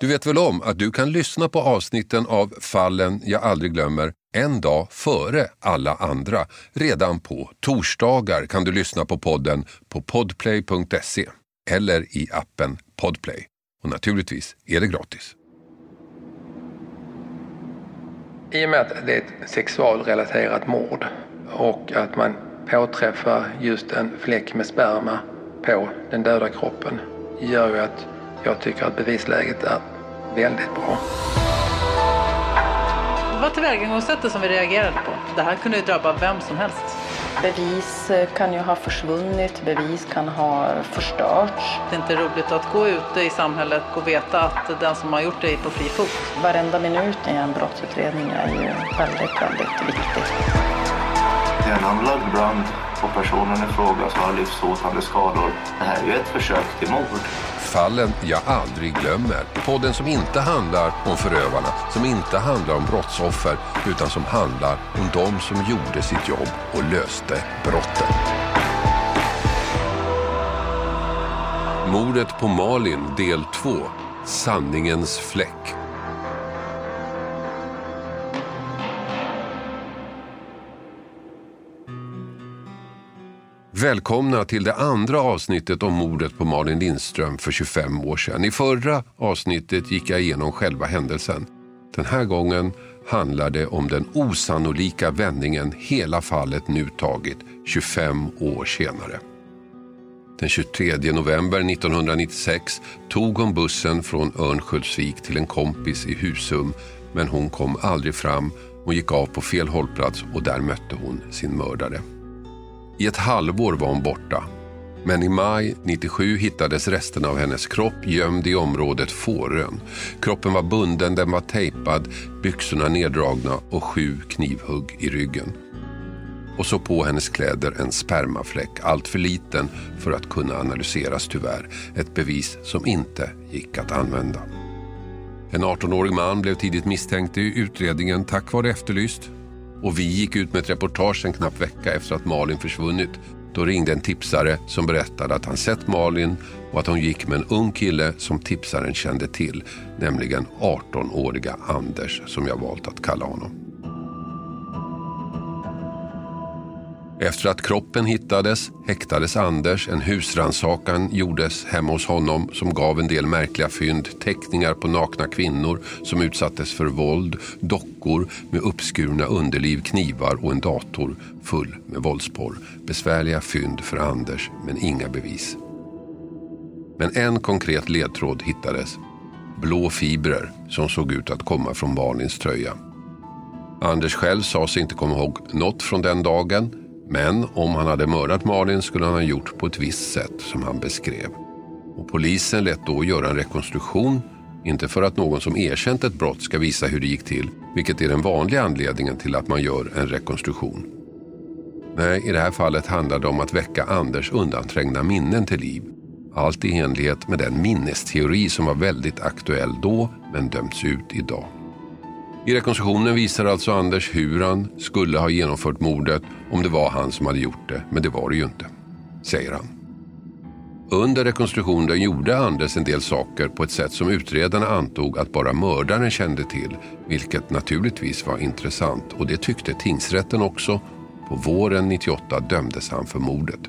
Du vet väl om att du kan lyssna på avsnitten av Fallen jag aldrig glömmer en dag före alla andra. Redan på torsdagar kan du lyssna på podden på podplay.se eller i appen Podplay. Och naturligtvis är det gratis. I och med att det är ett sexualrelaterat mord och att man påträffar just en fläck med sperma på den döda kroppen gör ju att jag tycker att bevisläget är väldigt bra. Det var tillvägagångssättet som vi reagerade på. Det här kunde ju drabba vem som helst. Bevis eh, kan ju ha försvunnit, bevis kan ha förstörts. Det är inte roligt att gå ute i samhället och veta att den som har gjort det är på fri fot. Varenda minut i en brottsutredning är ju väldigt, väldigt viktig. Det är en anlagd brand och personen i fråga som har livshotande skador. Det här är ju ett försök till mord. Fallen jag aldrig glömmer. Podden som inte handlar om förövarna, som inte handlar om brottsoffer, utan som handlar om de som gjorde sitt jobb och löste brotten. Mordet på Malin del 2. Sanningens fläck. Välkomna till det andra avsnittet om mordet på Malin Lindström för 25 år sedan. I förra avsnittet gick jag igenom själva händelsen. Den här gången handlar det om den osannolika vändningen hela fallet nu tagit 25 år senare. Den 23 november 1996 tog hon bussen från Örnsköldsvik till en kompis i Husum men hon kom aldrig fram. Hon gick av på fel hållplats och där mötte hon sin mördare. I ett halvår var hon borta. Men i maj 97 hittades resterna av hennes kropp gömd i området Fårön. Kroppen var bunden, den var tejpad, byxorna neddragna och sju knivhugg i ryggen. Och så på hennes kläder en spermafläck, allt för liten för att kunna analyseras tyvärr. Ett bevis som inte gick att använda. En 18-årig man blev tidigt misstänkt i utredningen tack vare Efterlyst. Och vi gick ut med ett reportage en knapp vecka efter att Malin försvunnit. Då ringde en tipsare som berättade att han sett Malin och att hon gick med en ung kille som tipsaren kände till. Nämligen 18-åriga Anders som jag valt att kalla honom. Efter att kroppen hittades häktades Anders. En husrannsakan gjordes hemma hos honom som gav en del märkliga fynd. Teckningar på nakna kvinnor som utsattes för våld, dockor med uppskurna underliv, knivar och en dator full med våldsporr. Besvärliga fynd för Anders, men inga bevis. Men en konkret ledtråd hittades. Blå fibrer som såg ut att komma från Malins tröja. Anders själv sa sig inte komma ihåg något från den dagen men om han hade mördat Malin skulle han ha gjort på ett visst sätt som han beskrev. Och polisen lät då göra en rekonstruktion, inte för att någon som erkänt ett brott ska visa hur det gick till, vilket är den vanliga anledningen till att man gör en rekonstruktion. Nej, i det här fallet handlar det om att väcka Anders undanträngda minnen till liv. Allt i enlighet med den minnesteori som var väldigt aktuell då, men dömts ut idag. I rekonstruktionen visar alltså Anders hur han skulle ha genomfört mordet om det var han som hade gjort det, men det var det ju inte, säger han. Under rekonstruktionen gjorde Anders en del saker på ett sätt som utredarna antog att bara mördaren kände till, vilket naturligtvis var intressant och det tyckte tingsrätten också. På våren 98 dömdes han för mordet.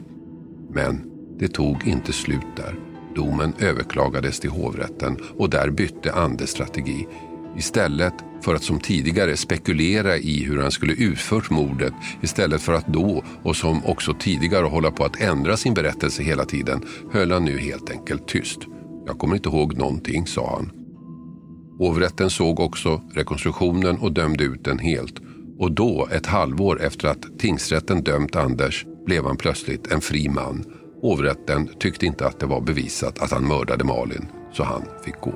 Men det tog inte slut där. Domen överklagades till hovrätten och där bytte Anders strategi. Istället för att som tidigare spekulera i hur han skulle utfört mordet istället för att då, och som också tidigare, hålla på att ändra sin berättelse hela tiden höll han nu helt enkelt tyst. Jag kommer inte ihåg någonting, sa han. Hovrätten såg också rekonstruktionen och dömde ut den helt. Och då, ett halvår efter att tingsrätten dömt Anders, blev han plötsligt en fri man. Hovrätten tyckte inte att det var bevisat att han mördade Malin, så han fick gå.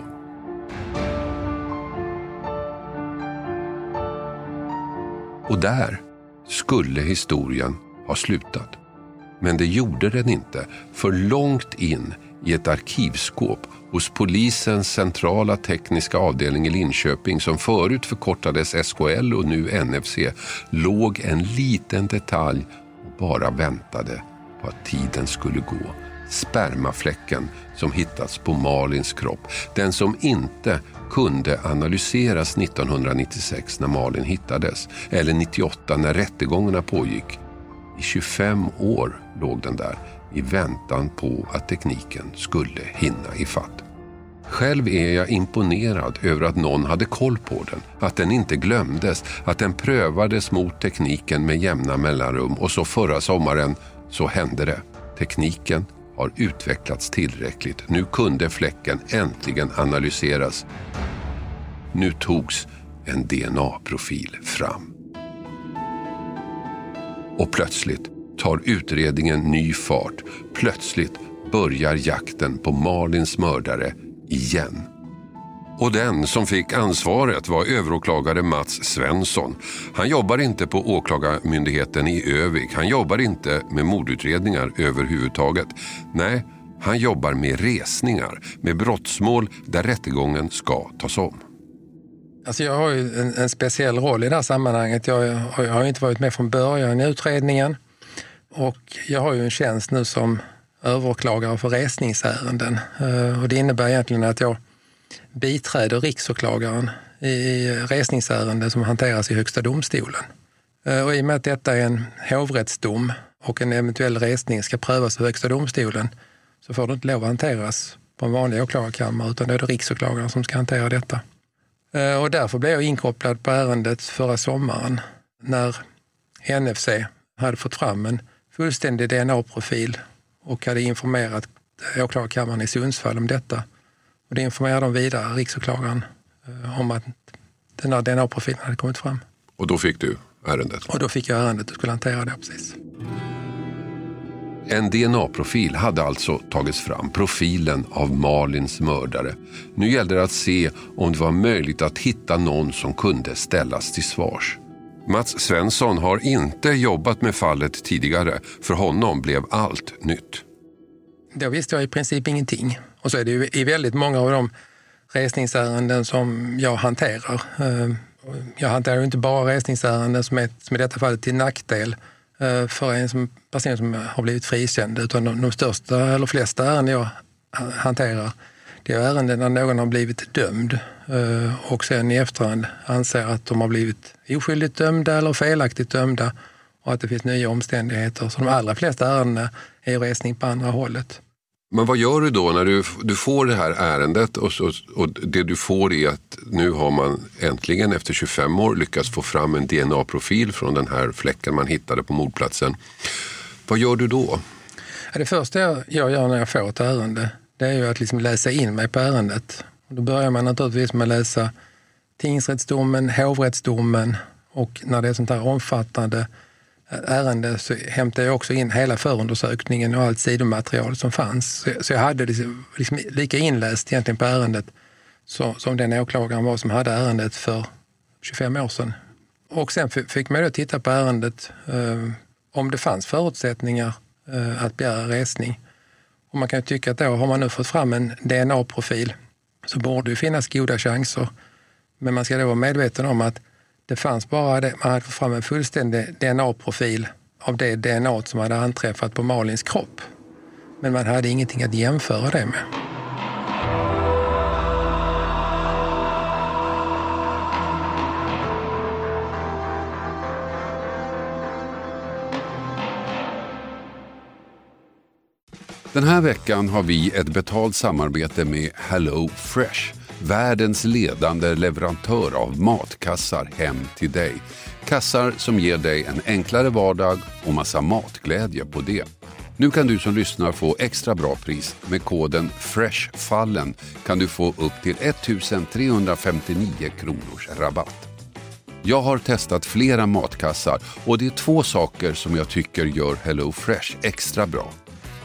Och där skulle historien ha slutat. Men det gjorde den inte, för långt in i ett arkivskåp hos polisens centrala tekniska avdelning i Linköping som förut förkortades SKL och nu NFC låg en liten detalj och bara väntade på att tiden skulle gå. Spermafläcken som hittats på Malins kropp. Den som inte kunde analyseras 1996 när Malin hittades eller 98 när rättegångarna pågick. I 25 år låg den där i väntan på att tekniken skulle hinna ifatt. Själv är jag imponerad över att någon hade koll på den, att den inte glömdes, att den prövades mot tekniken med jämna mellanrum och så förra sommaren så hände det. Tekniken har utvecklats tillräckligt. Nu kunde fläcken äntligen analyseras. Nu togs en DNA-profil fram. Och plötsligt tar utredningen ny fart. Plötsligt börjar jakten på Malins mördare igen. Och den som fick ansvaret var överåklagare Mats Svensson. Han jobbar inte på Åklagarmyndigheten i Övik. Han jobbar inte med mordutredningar överhuvudtaget. Nej, han jobbar med resningar, med brottsmål där rättegången ska tas om. Alltså jag har ju en, en speciell roll i det här sammanhanget. Jag, jag har inte varit med från början i utredningen och jag har ju en tjänst nu som överåklagare för resningsärenden. Eh, och det innebär egentligen att jag biträder riksåklagaren i resningsärenden som hanteras i Högsta domstolen. Eh, och I och med att detta är en hovrättsdom och en eventuell resning ska prövas av Högsta domstolen så får det inte lov att hanteras på en vanlig åklagarkammare utan det är det riksåklagaren som ska hantera detta. Eh, och därför blev jag inkopplad på ärendet förra sommaren när NFC hade fått fram en fullständig DNA-profil och hade informerat åklagarkammaren i Sundsvall om detta. Och det informerade de vidare riksåklagaren eh, om att den här DNA-profilen hade kommit fram. Och då fick du ärendet? Och då fick jag ärendet och skulle hantera det precis. En DNA-profil hade alltså tagits fram, profilen av Malins mördare. Nu gällde det att se om det var möjligt att hitta någon som kunde ställas till svars. Mats Svensson har inte jobbat med fallet tidigare. För honom blev allt nytt. Då visste jag i princip ingenting. Och så är det ju i väldigt många av de resningsärenden som jag hanterar. Ehm, jag hanterar ju inte bara resningsärenden som är, som i detta fallet till nackdel eh, för en som, person som har blivit frikänd, utan de, de största eller flesta ärenden jag hanterar det är ärenden där någon har blivit dömd eh, och sen i efterhand anser att de har blivit oskyldigt dömda eller felaktigt dömda och att det finns nya omständigheter. Så de allra flesta ärendena är resning på andra hållet. Men vad gör du då när du, du får det här ärendet och, så, och det du får är att nu har man äntligen efter 25 år lyckats få fram en DNA-profil från den här fläcken man hittade på mordplatsen. Vad gör du då? Det första jag gör när jag får ett ärende det är ju att liksom läsa in mig på ärendet. Då börjar man naturligtvis med att läsa tingsrättsdomen, hovrättsdomen och när det är sånt här omfattande ärende så hämtade jag också in hela förundersökningen och allt sidomaterial som fanns. Så jag hade liksom, liksom lika inläst egentligen på ärendet som den åklagaren var som hade ärendet för 25 år sedan. Och sen fick man då titta på ärendet eh, om det fanns förutsättningar eh, att begära resning. Och man kan ju tycka att då har man nu fått fram en DNA-profil så borde det finnas goda chanser. Men man ska då vara medveten om att det fanns bara det, man hade fått fram en fullständig DNA-profil av det DNA som hade anträffat på Malins kropp. Men man hade ingenting att jämföra det med. Den här veckan har vi ett betalt samarbete med Hello Fresh. Världens ledande leverantör av matkassar hem till dig. Kassar som ger dig en enklare vardag och massa matglädje på det. Nu kan du som lyssnar få extra bra pris. Med koden FRESHFALLEN kan du få upp till 1359 kronors rabatt. Jag har testat flera matkassar och det är två saker som jag tycker gör Hello Fresh extra bra.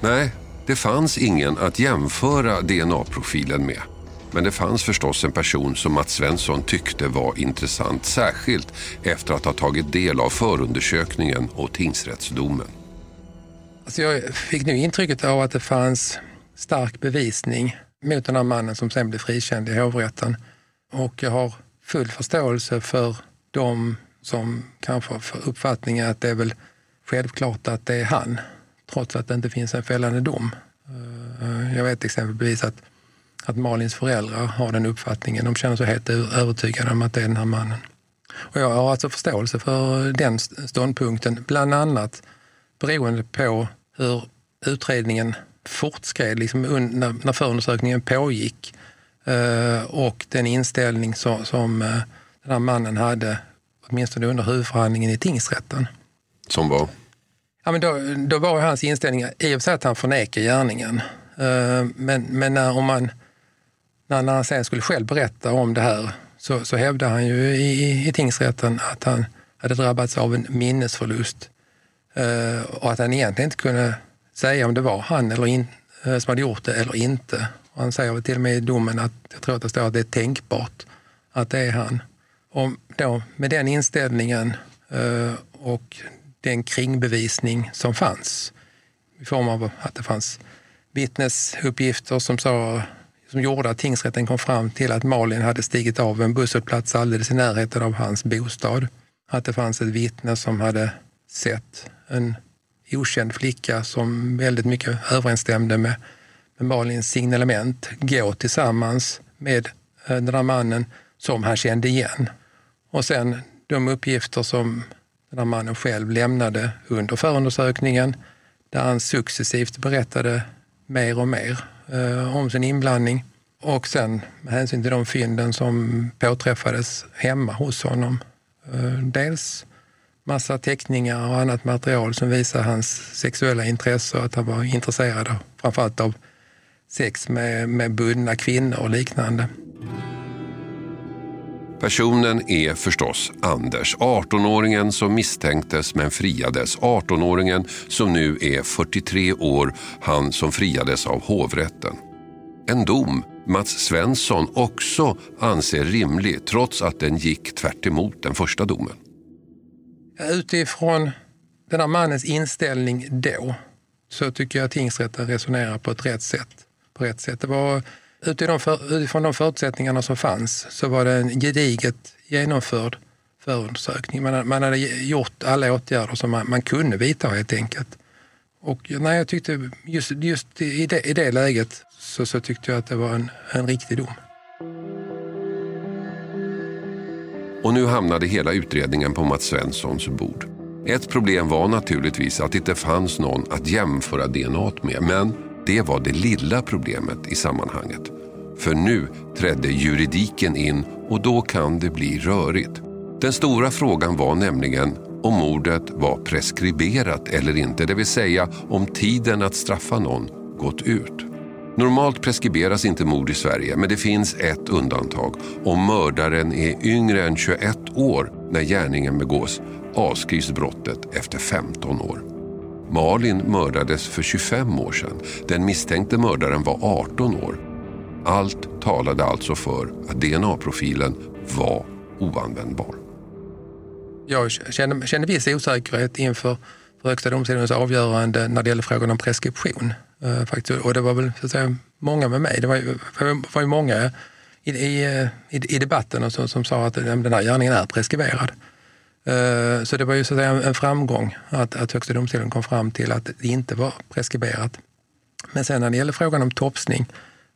Nej, det fanns ingen att jämföra DNA-profilen med. Men det fanns förstås en person som Mats Svensson tyckte var intressant, särskilt efter att ha tagit del av förundersökningen och tingsrättsdomen. Alltså jag fick nu intrycket av att det fanns stark bevisning mot den här mannen som sen blev frikänd i hovrätten. Och jag har full förståelse för de som kanske får uppfattningen att det är väl självklart att det är han, trots att det inte finns en fällande dom. Eh, eh, jag vet exempelvis att, att Malins föräldrar har den uppfattningen. De känner sig helt övertygade om att det är den här mannen. Och jag har alltså förståelse för den ståndpunkten, bland annat beroende på hur utredningen fortskred liksom när, när förundersökningen pågick eh, och den inställning som, som den här mannen hade, åtminstone under huvudförhandlingen i tingsrätten. Som var? Ja, men då, då var ju hans inställning i och för sig att han förnekar gärningen. Eh, men, men när, om man, när, när han sen skulle själv berätta om det här så, så hävdade han ju i, i tingsrätten att han hade drabbats av en minnesförlust eh, och att han egentligen inte kunde säga om det var han eller in, eh, som hade gjort det eller inte. Och han säger väl till och med i domen att jag tror att det står att det är tänkbart att det är han. Och då, med den inställningen och den kringbevisning som fanns. I form av att det fanns vittnesuppgifter som, sa, som gjorde att tingsrätten kom fram till att Malin hade stigit av en busshållplats alldeles i närheten av hans bostad. Att det fanns ett vittne som hade sett en okänd flicka som väldigt mycket överensstämde med, med Malins signalement gå tillsammans med eh, den där mannen som han kände igen. Och sen de uppgifter som den där mannen själv lämnade under förundersökningen där han successivt berättade mer och mer eh, om sin inblandning. Och sen med hänsyn till de fynden som påträffades hemma hos honom. Eh, dels massa teckningar och annat material som visar hans sexuella intresse och att han var intresserad av, framförallt av sex med, med bundna kvinnor och liknande. Personen är förstås Anders, 18-åringen som misstänktes men friades. 18-åringen som nu är 43 år, han som friades av hovrätten. En dom Mats Svensson också anser rimlig trots att den gick tvärt den första domen. Utifrån den här mannens inställning då så tycker jag att tingsrätten resonerar på ett rätt sätt. På rätt sätt. Det var utifrån de förutsättningarna som fanns så var det en gediget genomförd förundersökning. Man, man hade gjort alla åtgärder som man, man kunde vidta helt enkelt. Och nej, jag tyckte just, just i, det, i det läget så, så tyckte jag att det var en, en riktig dom. Och nu hamnade hela utredningen på Mats Svenssons bord. Ett problem var naturligtvis att det inte fanns någon att jämföra DNA med. Men det var det lilla problemet i sammanhanget. För nu trädde juridiken in och då kan det bli rörigt. Den stora frågan var nämligen om mordet var preskriberat eller inte. Det vill säga om tiden att straffa någon gått ut. Normalt preskriberas inte mord i Sverige, men det finns ett undantag. Om mördaren är yngre än 21 år när gärningen begås avskrivs brottet efter 15 år. Malin mördades för 25 år sedan. Den misstänkte mördaren var 18 år. Allt talade alltså för att DNA-profilen var oanvändbar. Jag kände, kände viss osäkerhet inför för Högsta domstolens avgörande när det gäller frågan om preskription. Uh, faktiskt. Och det var väl så att säga, många med mig. Det var, ju, var ju många i, i, i, debatten som, som sa att den här gärningen är preskriberad. Eh, så det var ju så att säga, en framgång att, att Högsta domstolen kom fram till att det inte var preskriberat. Men sen när det gäller frågan om topsning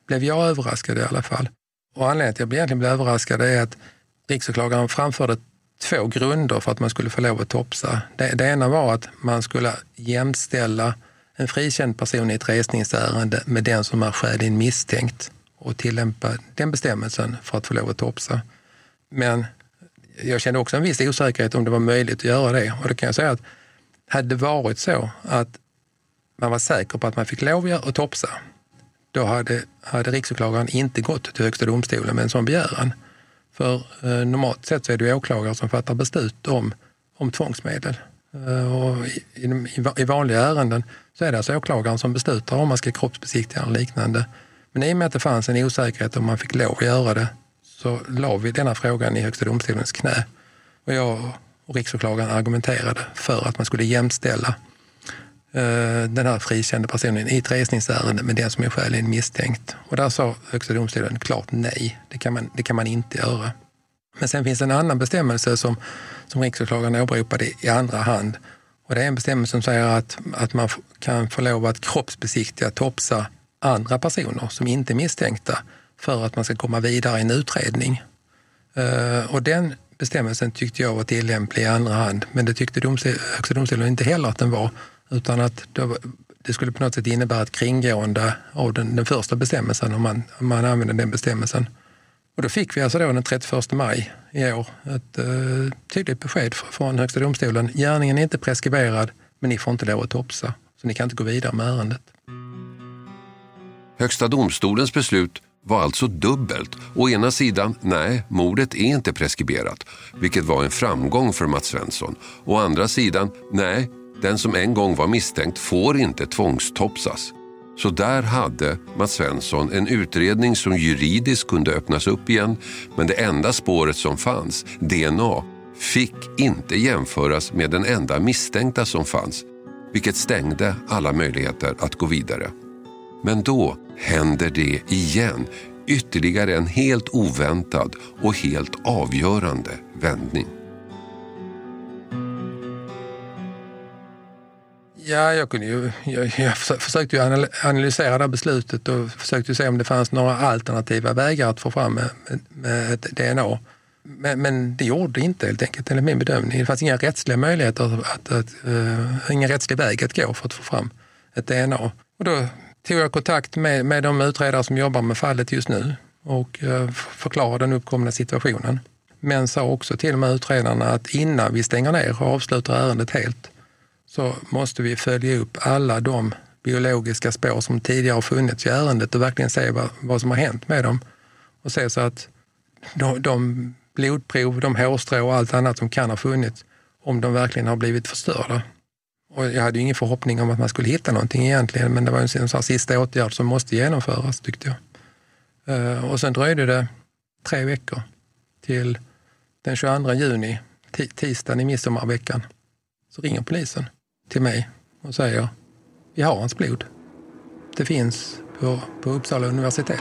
blev jag överraskad i alla fall. Och anledningen till att jag egentligen blev överraskad är att riksåklagaren framförde två grunder för att man skulle få lov att topsa. Det, det ena var att man skulle jämställa en frikänd person i ett resningsärende med den som är skäligen misstänkt och tillämpa den bestämmelsen för att få lov att topsa. Men jag kände också en viss osäkerhet om det var möjligt att göra det. Och då kan jag säga att hade det varit så att man var säker på att man fick lov att topsa, då hade, hade riksåklagaren inte gått till Högsta domstolen med en sån begäran. För eh, normalt sett så är det åklagare som fattar beslut om, om tvångsmedel. Eh, och i, i, I vanliga ärenden så är det alltså åklagaren som beslutar om man ska kroppsbesiktiga eller liknande. Men i och med att det fanns en osäkerhet om man fick lov att göra det så la vi denna frågan i Högsta domstolens knä. Och jag och riksåklagaren argumenterade för att man skulle jämställa Eh, den här frikända personen i ett resningsärende med den som är skäligen misstänkt. Och där sa Högsta domstolen klart nej, det kan man, det kan man inte göra. Men sen finns en annan bestämmelse som, som riksåklagaren åberopade i andra hand. Och det är en bestämmelse som säger att, att man kan få lov att kroppsbesiktiga, topsa andra personer som inte är misstänkta för att man ska komma vidare i en utredning. Eh, och den bestämmelsen tyckte jag var tillämplig i andra hand, men det tyckte domstol, Högsta domstolen inte heller att den var. Utan att det skulle på något sätt innebära ett kringgående av den, den första bestämmelsen om man, om man använder den bestämmelsen. Och då fick vi alltså då den 31 maj i år ett eh, tydligt besked från Högsta domstolen. Gärningen är inte preskriberad, men ni får inte lov att topsa. Så ni kan inte gå vidare med ärendet. Högsta domstolens beslut var alltså dubbelt. Å ena sidan, nej, mordet är inte preskriberat, vilket var en framgång för Mats Svensson. Å andra sidan, nej, den som en gång var misstänkt får inte tvångstopsas. Så där hade Mats Svensson en utredning som juridiskt kunde öppnas upp igen men det enda spåret som fanns, DNA, fick inte jämföras med den enda misstänkta som fanns, vilket stängde alla möjligheter att gå vidare. Men då händer det igen, ytterligare en helt oväntad och helt avgörande vändning. Ja, jag, kunde ju, jag, jag försökte ju analysera det här beslutet och försökte se om det fanns några alternativa vägar att få fram med, med ett DNA. Men, men, det gjorde det inte helt enkelt, enligt min bedömning. Det fanns inga rättsliga möjligheter, att, att, uh, eh, ingen rättslig väg att gå för att få fram ett DNA. Och då tog jag kontakt med, med de utredare som jobbar med fallet just nu och eh, förklarade den uppkomna situationen. Men sa också till med utredarna att innan vi stänger ner och avslutar ärendet helt så måste vi följa upp alla de biologiska spår som tidigare har funnits i ärendet och verkligen se vad, vad som har hänt med dem. Och se så att de, de blodprov, de hårstrå och allt annat som kan ha funnits, om de verkligen har blivit förstörda. Och jag hade ju ingen förhoppning om att man skulle hitta någonting egentligen, men det var en sån sista åtgärd som måste genomföras tyckte jag. Eh, och sen dröjde det tre veckor till den 22 juni, tisdagen i midsommarveckan, så ringer polisen till mig och säger vi har hans blod. Det finns på, på Uppsala universitet.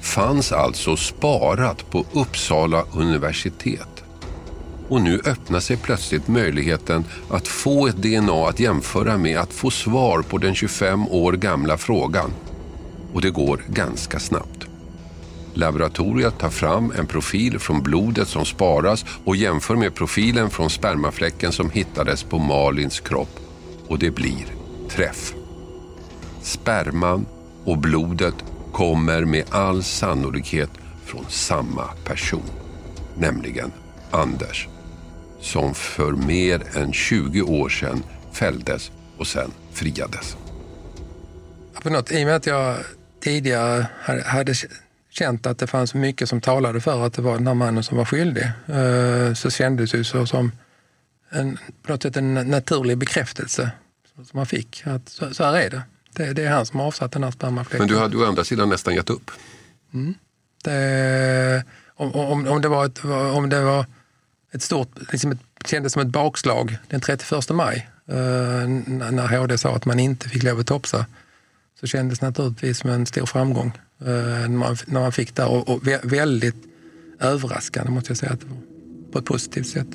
fanns alltså sparat på Uppsala universitet. Och nu öppnar sig plötsligt möjligheten att få ett DNA att jämföra med att få svar på den 25 år gamla frågan. Och det går ganska snabbt. Laboratoriet tar fram en profil från blodet som sparas och jämför med profilen från spermafläcken som hittades på Malins kropp. Och det blir träff. Sperman och blodet kommer med all sannolikhet från samma person, nämligen Anders som för mer än 20 år sedan fälldes och sen friades. På något, I och med att jag tidigare hade känt att det fanns mycket som talade för att det var den här mannen som var skyldig eh, så kändes det så som en, på något sätt en naturlig bekräftelse som man fick. Att så, så här är det det. det. är han som har avsatt den här spermafläcken. Men du hade å andra sidan nästan gett upp? Mm. Det, om, om, om, det var ett, om det var ett stort, liksom ett, kändes som ett bakslag den 31 maj eh, när HD sa att man inte fick lov att topsa. Så kändes det naturligtvis som en stor framgång eh, när, man, när man fick det och, och väldigt överraskande måste jag säga att det var, på ett positivt sätt.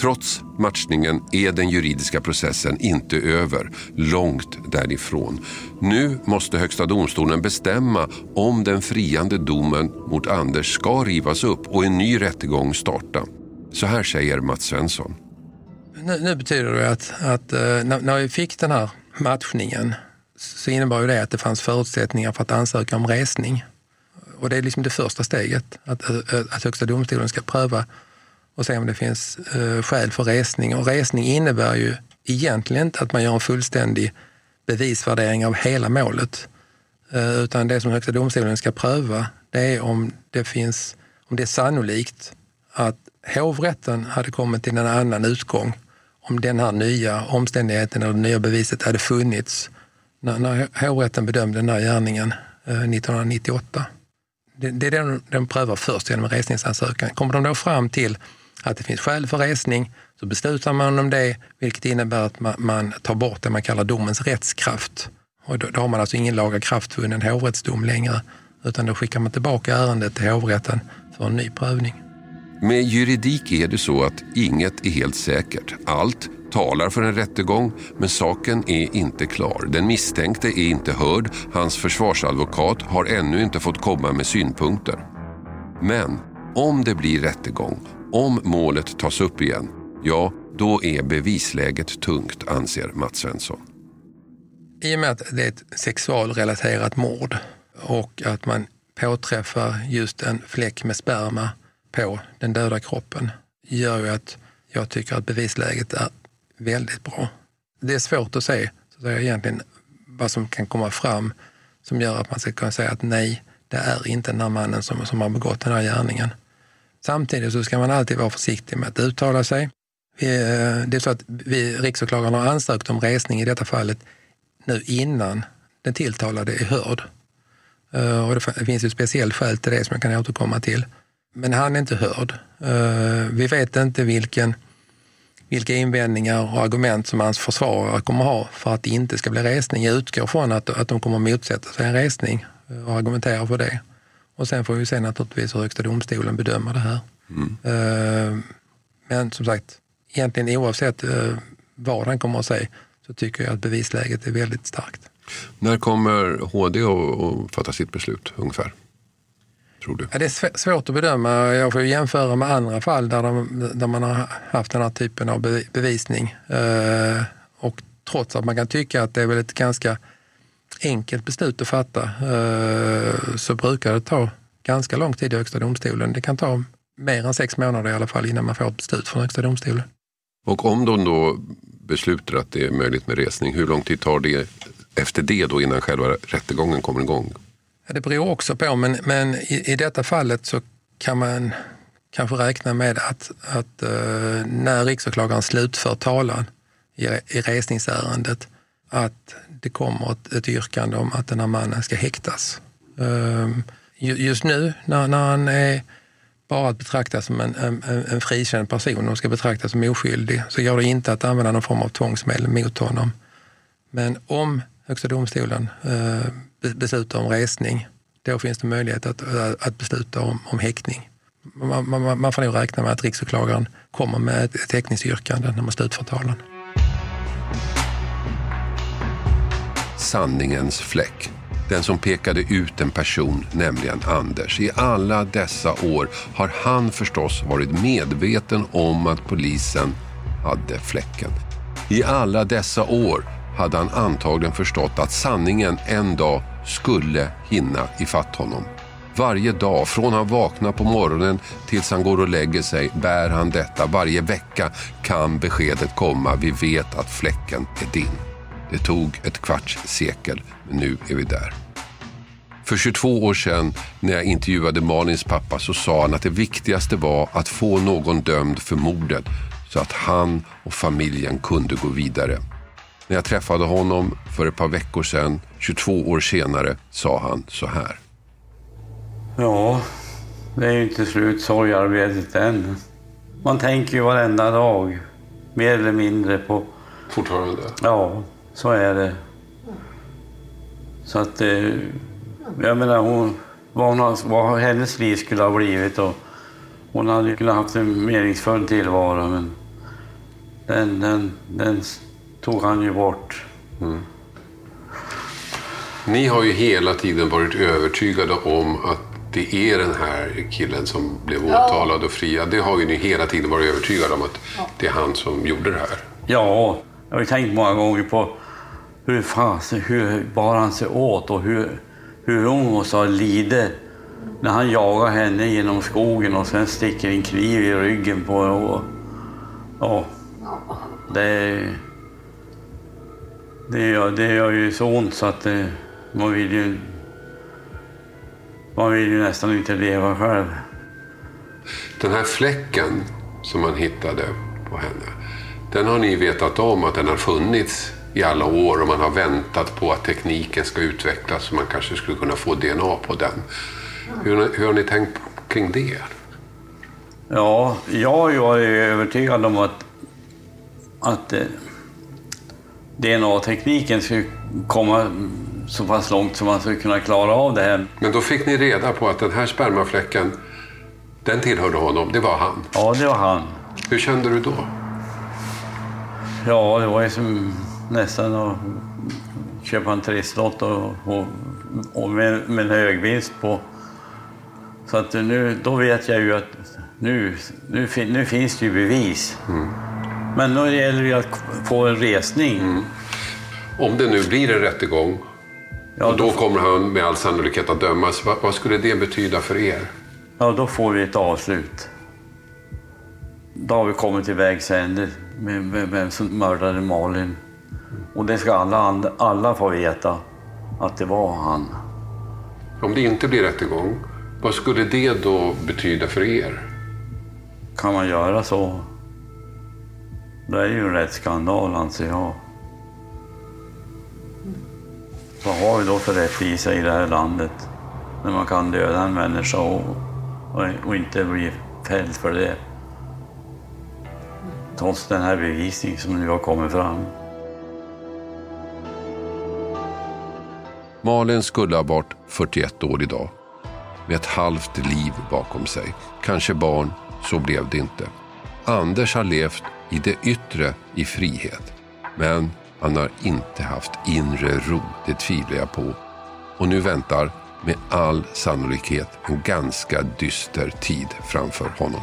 Trots matchningen är den juridiska processen inte över, långt därifrån. Nu måste Högsta domstolen bestämma om den friande domen mot Anders ska rivas upp och en ny rättegång starta. Så här säger Mats Svensson. Nu, nu betyder det att, att eh, när, när vi fick den här matchningen så innebar det att det fanns förutsättningar för att ansöka om resning. Och det är liksom det första steget, att, eh, att Högsta domstolen ska pröva och se om det finns eh, skäl för resning. Och resning innebär ju egentligen inte att man gör en fullständig bevisvärdering av hela målet. Eh, utan det som Högsta domstolen ska pröva, det är om det finns, om det är sannolikt att hovrätten hade kommit till en annan utgång om den här nya omständigheten eller det nya beviset hade funnits när, när hovrätten bedömde den här gärningen eh, 1998. Det, det är det de prövar först genom en resningsansökan. Kommer de då fram till att det finns skäl för resning så beslutar man om det, vilket innebär att man, man tar bort det man kallar domens rättskraft. Och då, då har man alltså ingen lagakraftvunnen hovrättsdom längre utan då skickar man tillbaka ärendet till hovrätten för en ny prövning. Med juridik är det så att inget är helt säkert. Allt talar för en rättegång, men saken är inte klar. Den misstänkte är inte hörd. Hans försvarsadvokat har ännu inte fått komma med synpunkter. Men om det blir rättegång, om målet tas upp igen, ja, då är bevisläget tungt, anser Mats Svensson. I och med att det är ett sexualrelaterat mord och att man påträffar just en fläck med sperma på den döda kroppen gör ju att jag tycker att bevisläget är väldigt bra. Det är svårt att se så att säga, egentligen vad som kan komma fram som gör att man ska kunna säga att nej, det är inte den här mannen som, som har begått den här gärningen. Samtidigt så ska man alltid vara försiktig med att uttala sig. Vi, eh, det är så att vi, riksåklagaren har ansökt om resning i detta fallet nu innan den tilltalade är hörd. Eh, och det finns ju speciellt skäl till det som jag kan återkomma till. Men han är inte hörd. Eh, vi vet inte vilken, vilka invändningar och argument som hans försvarare kommer ha för att det inte ska bli resning. Jag utgår från att, att de kommer motsätta sig en resning och argumentera för det. Och sen får vi se naturligtvis Högsta domstolen bedömer det här. Mm. Men som sagt, egentligen oavsett vad han kommer att säga så tycker jag att bevisläget är väldigt starkt. När kommer HD att fatta sitt beslut ungefär? Tror du? Ja, det är svårt att bedöma. Jag får jämföra med andra fall där, de, där man har haft den här typen av bevisning. Eh, och trots att man kan tycka att det är väl ett ganska enkelt beslut att fatta eh, så brukar det ta ganska lång tid i Högsta domstolen. Det kan ta mer än sex månader i alla fall innan man får ett beslut från Högsta domstolen. Och om de då beslutar att det är möjligt med resning, hur lång tid tar det efter det då innan själva rättegången kommer igång? Det beror också på, men, men i, i detta fallet så kan man kanske räkna med att, att uh, när riksåklagaren slutför talan i, i resningsärendet att det kommer ett, ett yrkande om att den här mannen ska häktas. Ehm, just nu när, när han är bara att betrakta som en, en, en frikänd person och ska betraktas som oskyldig så går det inte att använda någon form av tvångsmedel mot honom. Men om Högsta domstolen eh, beslutar om resning, då finns det möjlighet att, att besluta om, om häktning. Man, man, man får nog räkna med att riksåklagaren kommer med ett, ett häktningsyrkande när man slutför talan. Sanningens fläck. Den som pekade ut en person, nämligen Anders. I alla dessa år har han förstås varit medveten om att polisen hade fläcken. I alla dessa år hade han antagligen förstått att sanningen en dag skulle hinna ifatt honom. Varje dag, från han vaknar på morgonen tills han går och lägger sig, bär han detta. Varje vecka kan beskedet komma. Vi vet att fläcken är din. Det tog ett kvarts sekel, men nu är vi där. För 22 år sedan när jag intervjuade Malins pappa så sa han att det viktigaste var att få någon dömd för mordet så att han och familjen kunde gå vidare. När jag träffade honom för ett par veckor sedan, 22 år senare, sa han så här. Ja, det är ju inte slut sorgarbetet än. Man tänker ju varenda dag, mer eller mindre på... Fortfarande? Ja, så är det. Så att... Eh, jag menar, hon, vad, hon, vad hennes liv skulle ha blivit och hon hade kunnat haft en meningsfull tillvaro men den, den, den tog han ju bort. Mm. Ni har ju hela tiden varit övertygade om att det är den här killen som blev åtalad och friad. Det har ju ni hela tiden varit övertygade om att det är han som gjorde det här. Ja, jag har ju tänkt många gånger på hur fasen hur bar han sig åt och hur, hur hon måste ha lidit när han jagar henne genom skogen och sen sticker en kniv i ryggen på henne. Och, ja, det, det, gör, det gör ju så ont så att det, man vill ju man vill ju nästan inte leva själv. Den här fläcken som man hittade på henne, den har ni vetat om att den har funnits i alla år och man har väntat på att tekniken ska utvecklas så man kanske skulle kunna få DNA på den. Hur, hur har ni tänkt kring det? Ja, jag är övertygad om att, att, DNA-tekniken skulle komma så pass långt så man skulle kunna klara av det här. Men då fick ni reda på att den här spermafläcken, den tillhörde honom. Det var han. Ja, det var han. Hur kände du då? Ja, det var ju som nästan att köpa en trisslott och, och, och med, med en hög vinst på. Så att nu, då vet jag ju att nu, nu, nu finns det ju bevis. Men då gäller det ju att få en resning. Om det nu blir en rättegång och då kommer han med all sannolikhet att dömas. Vad, vad skulle det betyda för er? Ja, då får vi ett avslut. Då har vi kommit till vägs ände med vem som mördade Malin. Och det ska alla, alla få veta att det var han. Om det inte blir rättegång, vad skulle det då betyda för er? Kan man göra så? Det är ju en rättsskandal anser jag. Vad har vi då för rättvisa i det här landet? När man kan döda en människa och, och, och inte bli fälld för det. Trots den här bevisningen som nu har kommit fram. Malin skulle ha varit 41 år idag. Med ett halvt liv bakom sig. Kanske barn, så blev det inte. Anders har levt i det yttre i frihet. Men han har inte haft inre ro, det tvivlar jag på. Och nu väntar med all sannolikhet en ganska dyster tid framför honom.